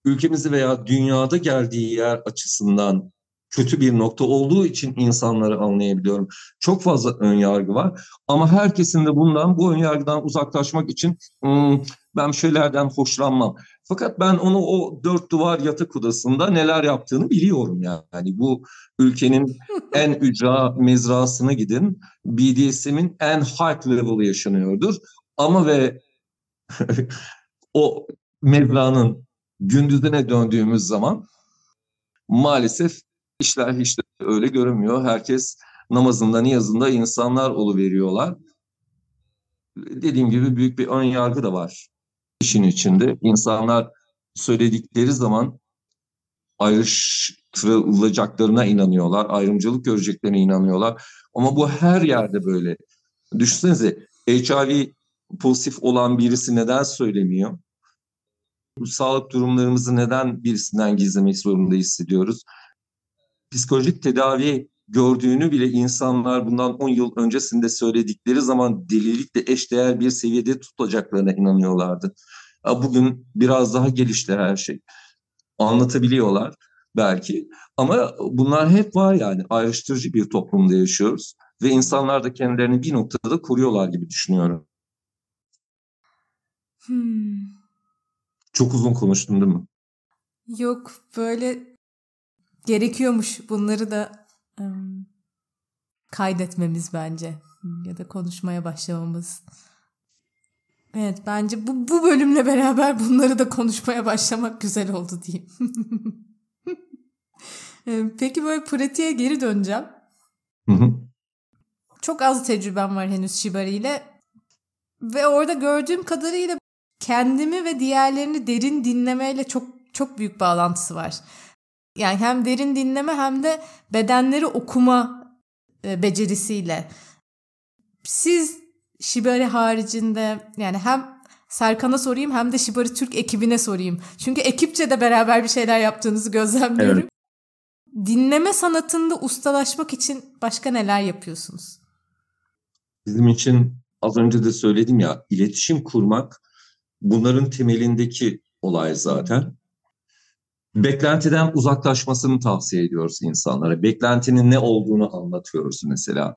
C: ülkemizde veya dünyada geldiği yer açısından kötü bir nokta olduğu için insanları anlayabiliyorum. Çok fazla ön yargı var ama herkesin de bundan bu ön yargıdan uzaklaşmak için hmm, ben şeylerden hoşlanmam. Fakat ben onu o dört duvar yatak odasında neler yaptığını biliyorum yani. Bu ülkenin en ücra mezrasına gidin. BDSM'in en high level yaşanıyordur. Ama ve o mezranın gündüzüne döndüğümüz zaman maalesef işler hiç de öyle görünmüyor. Herkes namazında niyazında insanlar veriyorlar. Dediğim gibi büyük bir ön yargı da var işin içinde. İnsanlar söyledikleri zaman ayrıştırılacaklarına inanıyorlar, ayrımcılık göreceklerine inanıyorlar. Ama bu her yerde böyle. Düşünsenize HIV pozitif olan birisi neden söylemiyor? Sağlık durumlarımızı neden birisinden gizlemek zorunda hissediyoruz? Psikolojik tedavi gördüğünü bile insanlar bundan 10 yıl öncesinde söyledikleri zaman delilikle eşdeğer bir seviyede tutacaklarına inanıyorlardı. Bugün biraz daha gelişti her şey. Anlatabiliyorlar belki ama bunlar hep var yani ayrıştırıcı bir toplumda yaşıyoruz ve insanlar da kendilerini bir noktada koruyorlar gibi düşünüyorum. Hmm. Çok uzun konuştum değil mi?
A: Yok böyle gerekiyormuş bunları da kaydetmemiz bence ya da konuşmaya başlamamız. Evet bence bu, bu bölümle beraber bunları da konuşmaya başlamak güzel oldu diyeyim. Peki böyle pratiğe geri döneceğim. Hı hı. Çok az tecrübem var henüz Shibari ile. Ve orada gördüğüm kadarıyla kendimi ve diğerlerini derin dinlemeyle çok çok büyük bağlantısı var. Yani hem derin dinleme hem de bedenleri okuma e, becerisiyle. Siz Shibari haricinde yani hem Serkan'a sorayım hem de Shibari Türk ekibine sorayım. Çünkü ekipçe de beraber bir şeyler yaptığınızı gözlemliyorum. Evet. Dinleme sanatında ustalaşmak için başka neler yapıyorsunuz?
C: Bizim için az önce de söyledim ya iletişim kurmak bunların temelindeki olay zaten. Beklentiden uzaklaşmasını tavsiye ediyoruz insanlara. Beklentinin ne olduğunu anlatıyoruz mesela.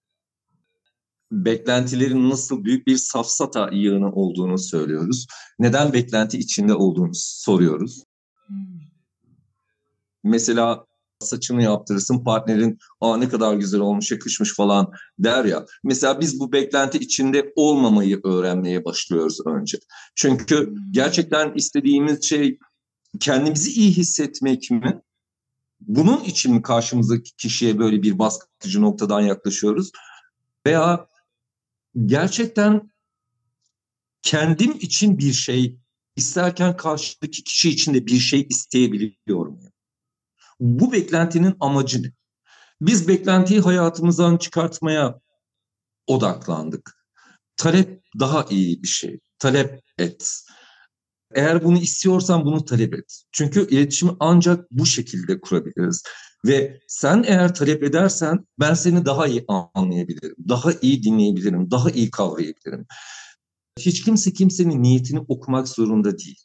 C: Beklentilerin nasıl büyük bir safsata yığını olduğunu söylüyoruz. Neden beklenti içinde olduğunu soruyoruz. Hmm. Mesela saçını yaptırırsın partnerin aa ne kadar güzel olmuş yakışmış falan der ya. Mesela biz bu beklenti içinde olmamayı öğrenmeye başlıyoruz önce. Çünkü hmm. gerçekten istediğimiz şey kendimizi iyi hissetmek mi? Bunun için mi karşımızdaki kişiye böyle bir baskıcı noktadan yaklaşıyoruz? Veya gerçekten kendim için bir şey isterken karşıdaki kişi için de bir şey isteyebiliyorum. Bu beklentinin amacı ne? Biz beklentiyi hayatımızdan çıkartmaya odaklandık. Talep daha iyi bir şey. Talep et. Eğer bunu istiyorsan bunu talep et. Çünkü iletişimi ancak bu şekilde kurabiliriz. Ve sen eğer talep edersen ben seni daha iyi anlayabilirim, daha iyi dinleyebilirim, daha iyi kavrayabilirim. Hiç kimse kimsenin niyetini okumak zorunda değil.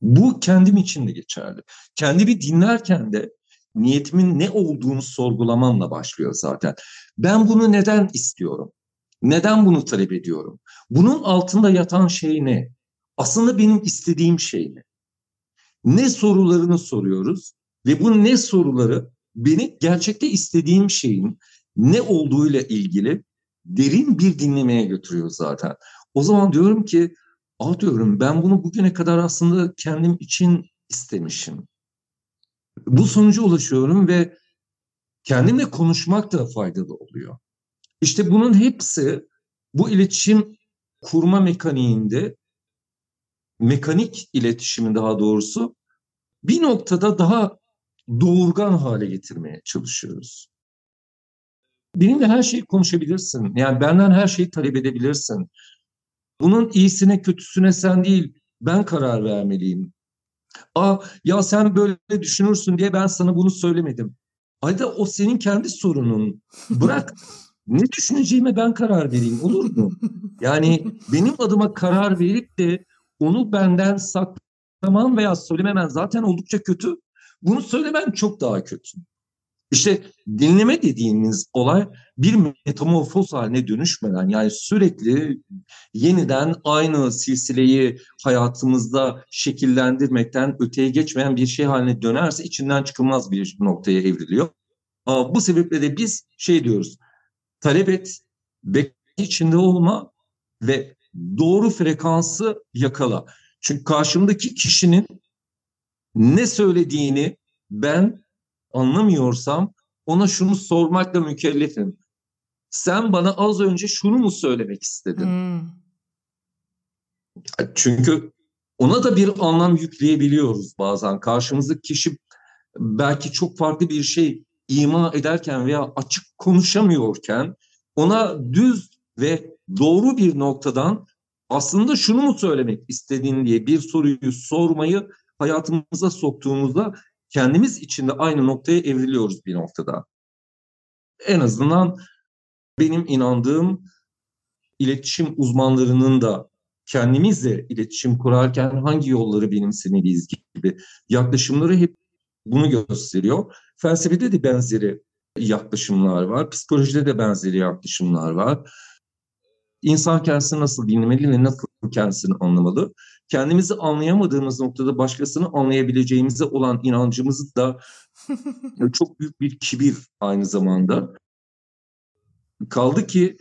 C: Bu kendim için de geçerli. Kendimi dinlerken de niyetimin ne olduğunu sorgulamamla başlıyor zaten. Ben bunu neden istiyorum? Neden bunu talep ediyorum? Bunun altında yatan şey ne? Aslında benim istediğim şey ne? Ne sorularını soruyoruz ve bu ne soruları beni gerçekte istediğim şeyin ne olduğuyla ilgili derin bir dinlemeye götürüyor zaten. O zaman diyorum ki, ah diyorum ben bunu bugüne kadar aslında kendim için istemişim. Bu sonuca ulaşıyorum ve kendimle konuşmak da faydalı oluyor. İşte bunun hepsi bu iletişim kurma mekaniğinde, mekanik iletişimin daha doğrusu bir noktada daha doğurgan hale getirmeye çalışıyoruz. Benimle her şeyi konuşabilirsin. Yani benden her şeyi talep edebilirsin. Bunun iyisine kötüsüne sen değil ben karar vermeliyim. Aa ya sen böyle düşünürsün diye ben sana bunu söylemedim. Ayda o senin kendi sorunun. Bırak ne düşüneceğime ben karar vereyim olur mu? Yani benim adıma karar verip de onu benden saklaman veya söylememen zaten oldukça kötü. Bunu söylemen çok daha kötü. İşte dinleme dediğimiz olay bir metamorfoz haline dönüşmeden yani sürekli yeniden aynı silsileyi hayatımızda şekillendirmekten öteye geçmeyen bir şey haline dönerse içinden çıkılmaz bir noktaya evriliyor. Bu sebeple de biz şey diyoruz, talep et, bekle içinde olma ve doğru frekansı yakala. Çünkü karşımdaki kişinin ne söylediğini ben anlamıyorsam ona şunu sormakla mükellefim. Sen bana az önce şunu mu söylemek istedin? Hmm. Çünkü ona da bir anlam yükleyebiliyoruz bazen. Karşımızdaki kişi belki çok farklı bir şey ima ederken veya açık konuşamıyorken ona düz ve doğru bir noktadan aslında şunu mu söylemek istediğin diye bir soruyu sormayı hayatımıza soktuğumuzda kendimiz içinde aynı noktaya evriliyoruz bir noktada. En azından benim inandığım iletişim uzmanlarının da kendimizle iletişim kurarken hangi yolları benimsemeliyiz gibi yaklaşımları hep bunu gösteriyor. Felsefede de benzeri yaklaşımlar var, psikolojide de benzeri yaklaşımlar var. İnsan kendisini nasıl dinlemeli ve nasıl kendisini anlamalı kendimizi anlayamadığımız noktada başkasını anlayabileceğimize olan inancımız da çok büyük bir kibir aynı zamanda. Kaldı ki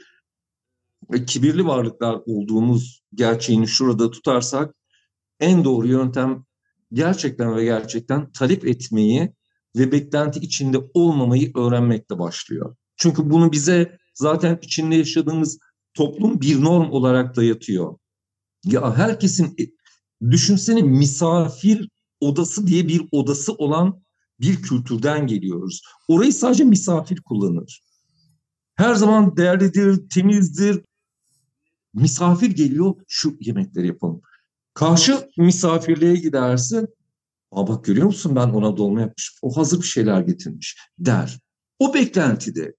C: e, kibirli varlıklar olduğumuz gerçeğini şurada tutarsak en doğru yöntem gerçekten ve gerçekten talep etmeyi ve beklenti içinde olmamayı öğrenmekle başlıyor. Çünkü bunu bize zaten içinde yaşadığımız toplum bir norm olarak dayatıyor. Ya herkesin Düşünsene misafir odası diye bir odası olan bir kültürden geliyoruz. Orayı sadece misafir kullanır. Her zaman değerlidir, temizdir. Misafir geliyor, şu yemekleri yapalım. Karşı misafirliğe gidersin. Aa bak görüyor musun ben ona dolma yapmışım. O hazır bir şeyler getirmiş der. O beklentide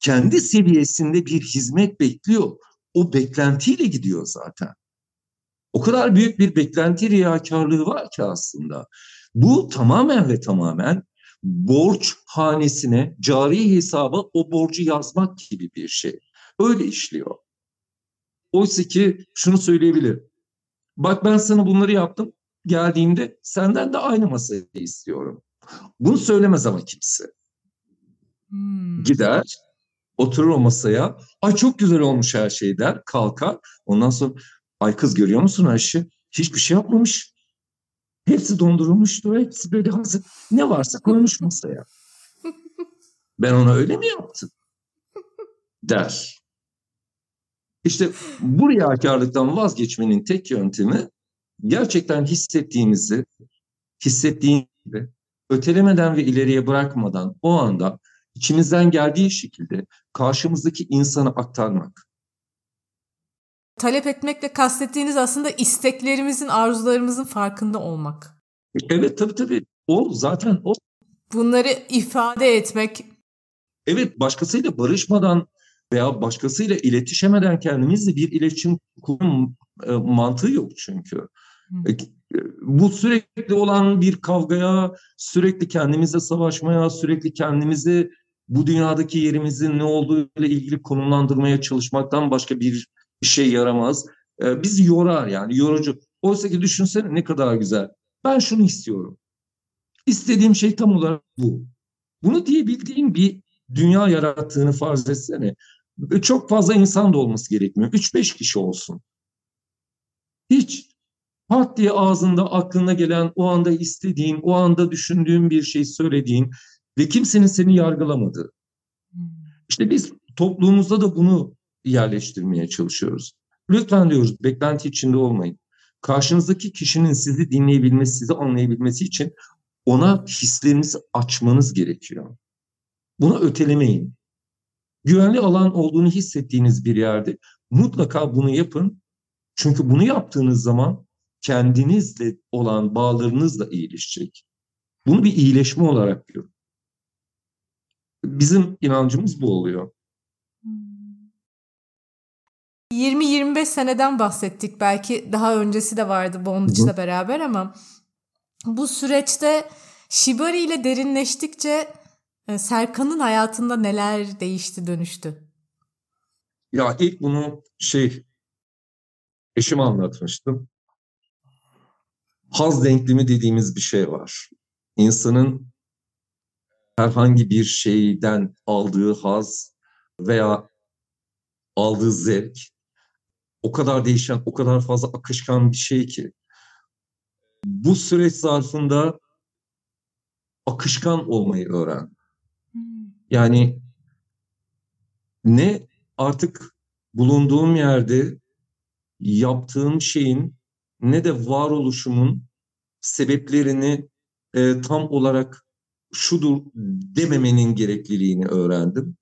C: kendi seviyesinde bir hizmet bekliyor. O beklentiyle gidiyor zaten. O kadar büyük bir beklenti riyakarlığı var ki aslında. Bu tamamen ve tamamen borç hanesine, cari hesaba o borcu yazmak gibi bir şey. Öyle işliyor. Oysa ki şunu söyleyebilir. Bak ben sana bunları yaptım. Geldiğimde senden de aynı masayı istiyorum. Bunu söylemez ama kimse. Hmm. Gider, oturur o masaya. Ay çok güzel olmuş her şey der, kalkar. Ondan sonra Ay kız görüyor musun Ayşe? Hiçbir şey yapmamış. Hepsi dondurulmuştu. Hepsi böyle hazır. Ne varsa koymuş masaya. Ben ona öyle mi yaptım? Der. İşte bu riyakarlıktan vazgeçmenin tek yöntemi gerçekten hissettiğimizi, hissettiğimizi ötelemeden ve ileriye bırakmadan o anda içimizden geldiği şekilde karşımızdaki insana aktarmak.
A: Talep etmekle kastettiğiniz aslında isteklerimizin, arzularımızın farkında olmak.
C: Evet tabii tabii. O zaten o.
A: Bunları ifade etmek.
C: Evet başkasıyla barışmadan veya başkasıyla iletişemeden kendimizle bir iletişim kurma e, mantığı yok çünkü. E, bu sürekli olan bir kavgaya, sürekli kendimizle savaşmaya, sürekli kendimizi bu dünyadaki yerimizin ne olduğu ile ilgili konumlandırmaya çalışmaktan başka bir şey yaramaz. E, bizi yorar yani yorucu. Oysa ki düşünsene ne kadar güzel. Ben şunu istiyorum. İstediğim şey tam olarak bu. Bunu diyebildiğin bir dünya yarattığını farz etsene. Çok fazla insan da olması gerekmiyor. 3-5 kişi olsun. Hiç pat diye ağzında aklına gelen, o anda istediğin, o anda düşündüğün bir şey söylediğin ve kimsenin seni yargılamadığı. Hmm. İşte biz toplumumuzda da bunu yerleştirmeye çalışıyoruz. Lütfen diyoruz beklenti içinde olmayın. Karşınızdaki kişinin sizi dinleyebilmesi, sizi anlayabilmesi için ona hislerinizi açmanız gerekiyor. Bunu ötelemeyin. Güvenli alan olduğunu hissettiğiniz bir yerde mutlaka bunu yapın. Çünkü bunu yaptığınız zaman kendinizle olan bağlarınız da iyileşecek. Bunu bir iyileşme olarak görün. Bizim inancımız bu oluyor.
A: 20-25 seneden bahsettik. Belki daha öncesi de vardı Bondage beraber ama bu süreçte Shibari ile derinleştikçe e, Serkan'ın hayatında neler değişti, dönüştü?
C: Ya ilk bunu şey eşim anlatmıştım. Haz denklemi dediğimiz bir şey var. İnsanın herhangi bir şeyden aldığı haz veya aldığı zevk o kadar değişen, o kadar fazla akışkan bir şey ki bu süreç zarfında akışkan olmayı öğren. Hmm. Yani ne artık bulunduğum yerde yaptığım şeyin ne de varoluşumun sebeplerini e, tam olarak şudur dememenin gerekliliğini öğrendim.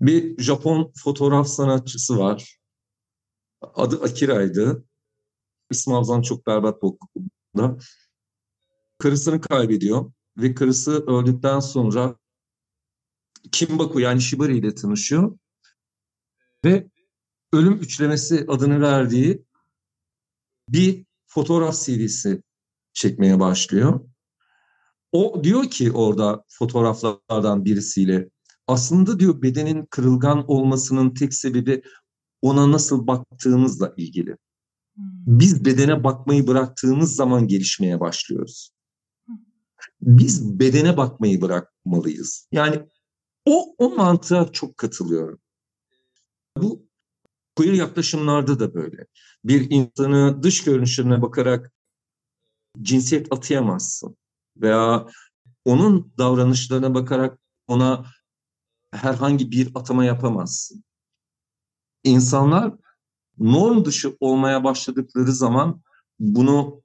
C: Bir Japon fotoğraf sanatçısı var. Adı Akira'ydı. İsmi hafızam çok berbat bu okulda. Karısını kaybediyor ve karısı öldükten sonra Kimbaku yani Shibari ile tanışıyor. Ve ölüm üçlemesi adını verdiği bir fotoğraf serisi çekmeye başlıyor. O diyor ki orada fotoğraflardan birisiyle aslında diyor bedenin kırılgan olmasının tek sebebi ona nasıl baktığımızla ilgili. Hmm. Biz bedene bakmayı bıraktığımız zaman gelişmeye başlıyoruz. Biz bedene bakmayı bırakmalıyız. Yani o, o mantığa çok katılıyorum. Bu queer yaklaşımlarda da böyle. Bir insanı dış görünüşlerine bakarak cinsiyet atayamazsın. Veya onun davranışlarına bakarak ona herhangi bir atama yapamazsın. İnsanlar norm dışı olmaya başladıkları zaman bunu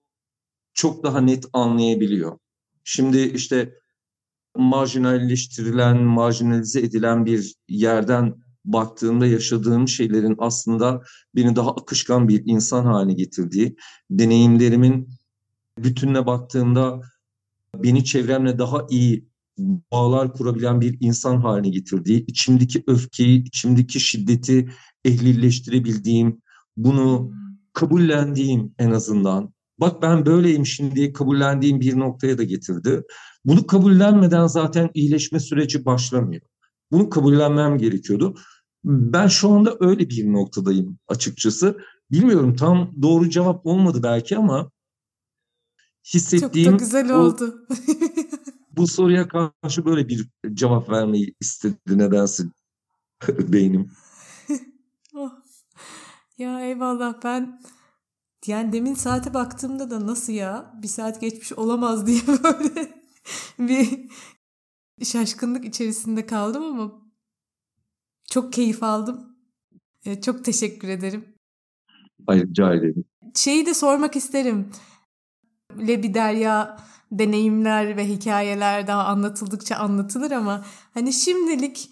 C: çok daha net anlayabiliyor. Şimdi işte marjinalleştirilen, marjinalize edilen bir yerden baktığımda yaşadığım şeylerin aslında beni daha akışkan bir insan haline getirdiği, deneyimlerimin bütününe baktığımda beni çevremle daha iyi bağlar kurabilen bir insan haline getirdiği, içimdeki öfkeyi, içimdeki şiddeti ehlileştirebildiğim, bunu kabullendiğim en azından. Bak ben böyleyim şimdi kabullendiğim bir noktaya da getirdi. Bunu kabullenmeden zaten iyileşme süreci başlamıyor. Bunu kabullenmem gerekiyordu. Ben şu anda öyle bir noktadayım açıkçası. Bilmiyorum tam doğru cevap olmadı belki ama hissettiğim...
A: Çok da güzel oldu.
C: bu soruya karşı böyle bir cevap vermeyi istedi nedense beynim.
A: oh. Ya eyvallah ben yani demin saate baktığımda da nasıl ya bir saat geçmiş olamaz diye böyle bir şaşkınlık içerisinde kaldım ama çok keyif aldım. Ee, çok teşekkür ederim.
C: Hayır rica ederim.
A: Şeyi de sormak isterim. Lebi Derya deneyimler ve hikayeler daha anlatıldıkça anlatılır ama hani şimdilik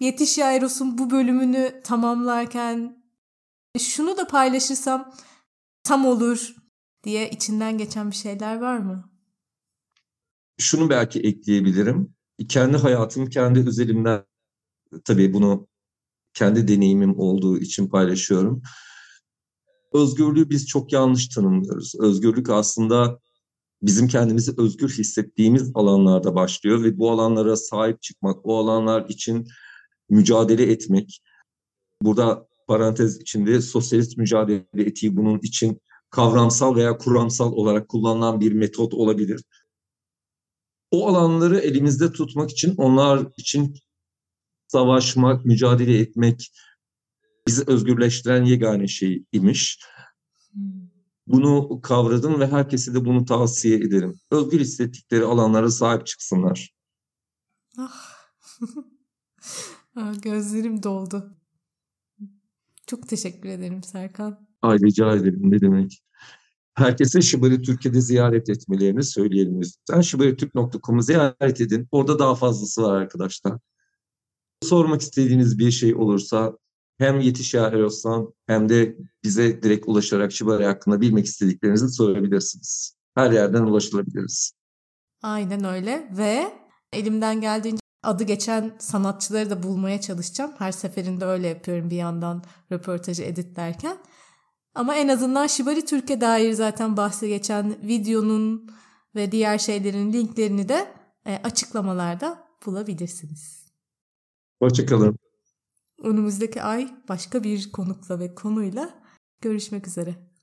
A: Yetiş Yairos'un bu bölümünü tamamlarken şunu da paylaşırsam tam olur diye içinden geçen bir şeyler var mı?
C: Şunu belki ekleyebilirim. Kendi hayatım, kendi özelimden tabii bunu kendi deneyimim olduğu için paylaşıyorum. Özgürlüğü biz çok yanlış tanımlıyoruz. Özgürlük aslında bizim kendimizi özgür hissettiğimiz alanlarda başlıyor ve bu alanlara sahip çıkmak, o alanlar için mücadele etmek. Burada parantez içinde sosyalist mücadele etiği bunun için kavramsal veya kuramsal olarak kullanılan bir metot olabilir. O alanları elimizde tutmak için onlar için savaşmak, mücadele etmek bizi özgürleştiren yegane şey imiş. Bunu kavradım ve herkese de bunu tavsiye ederim. Özgür hissettikleri alanlara sahip çıksınlar.
A: Ah. ah gözlerim doldu. Çok teşekkür ederim Serkan.
C: Ay rica ederim ne demek. Herkese Şıbari Türkiye'de ziyaret etmelerini söyleyelim lütfen. şıbaritürk.com'u ziyaret edin. Orada daha fazlası var arkadaşlar. Sormak istediğiniz bir şey olursa hem Yetiş Ya Eroslan hem de bize direkt ulaşarak Şibari hakkında bilmek istediklerinizi sorabilirsiniz. Her yerden ulaşılabiliriz.
A: Aynen öyle ve elimden geldiğince adı geçen sanatçıları da bulmaya çalışacağım. Her seferinde öyle yapıyorum bir yandan röportajı editlerken. Ama en azından Şibari Türkiye dair zaten bahse geçen videonun ve diğer şeylerin linklerini de e, açıklamalarda bulabilirsiniz.
C: Hoşçakalın.
A: Önümüzdeki ay başka bir konukla ve konuyla görüşmek üzere.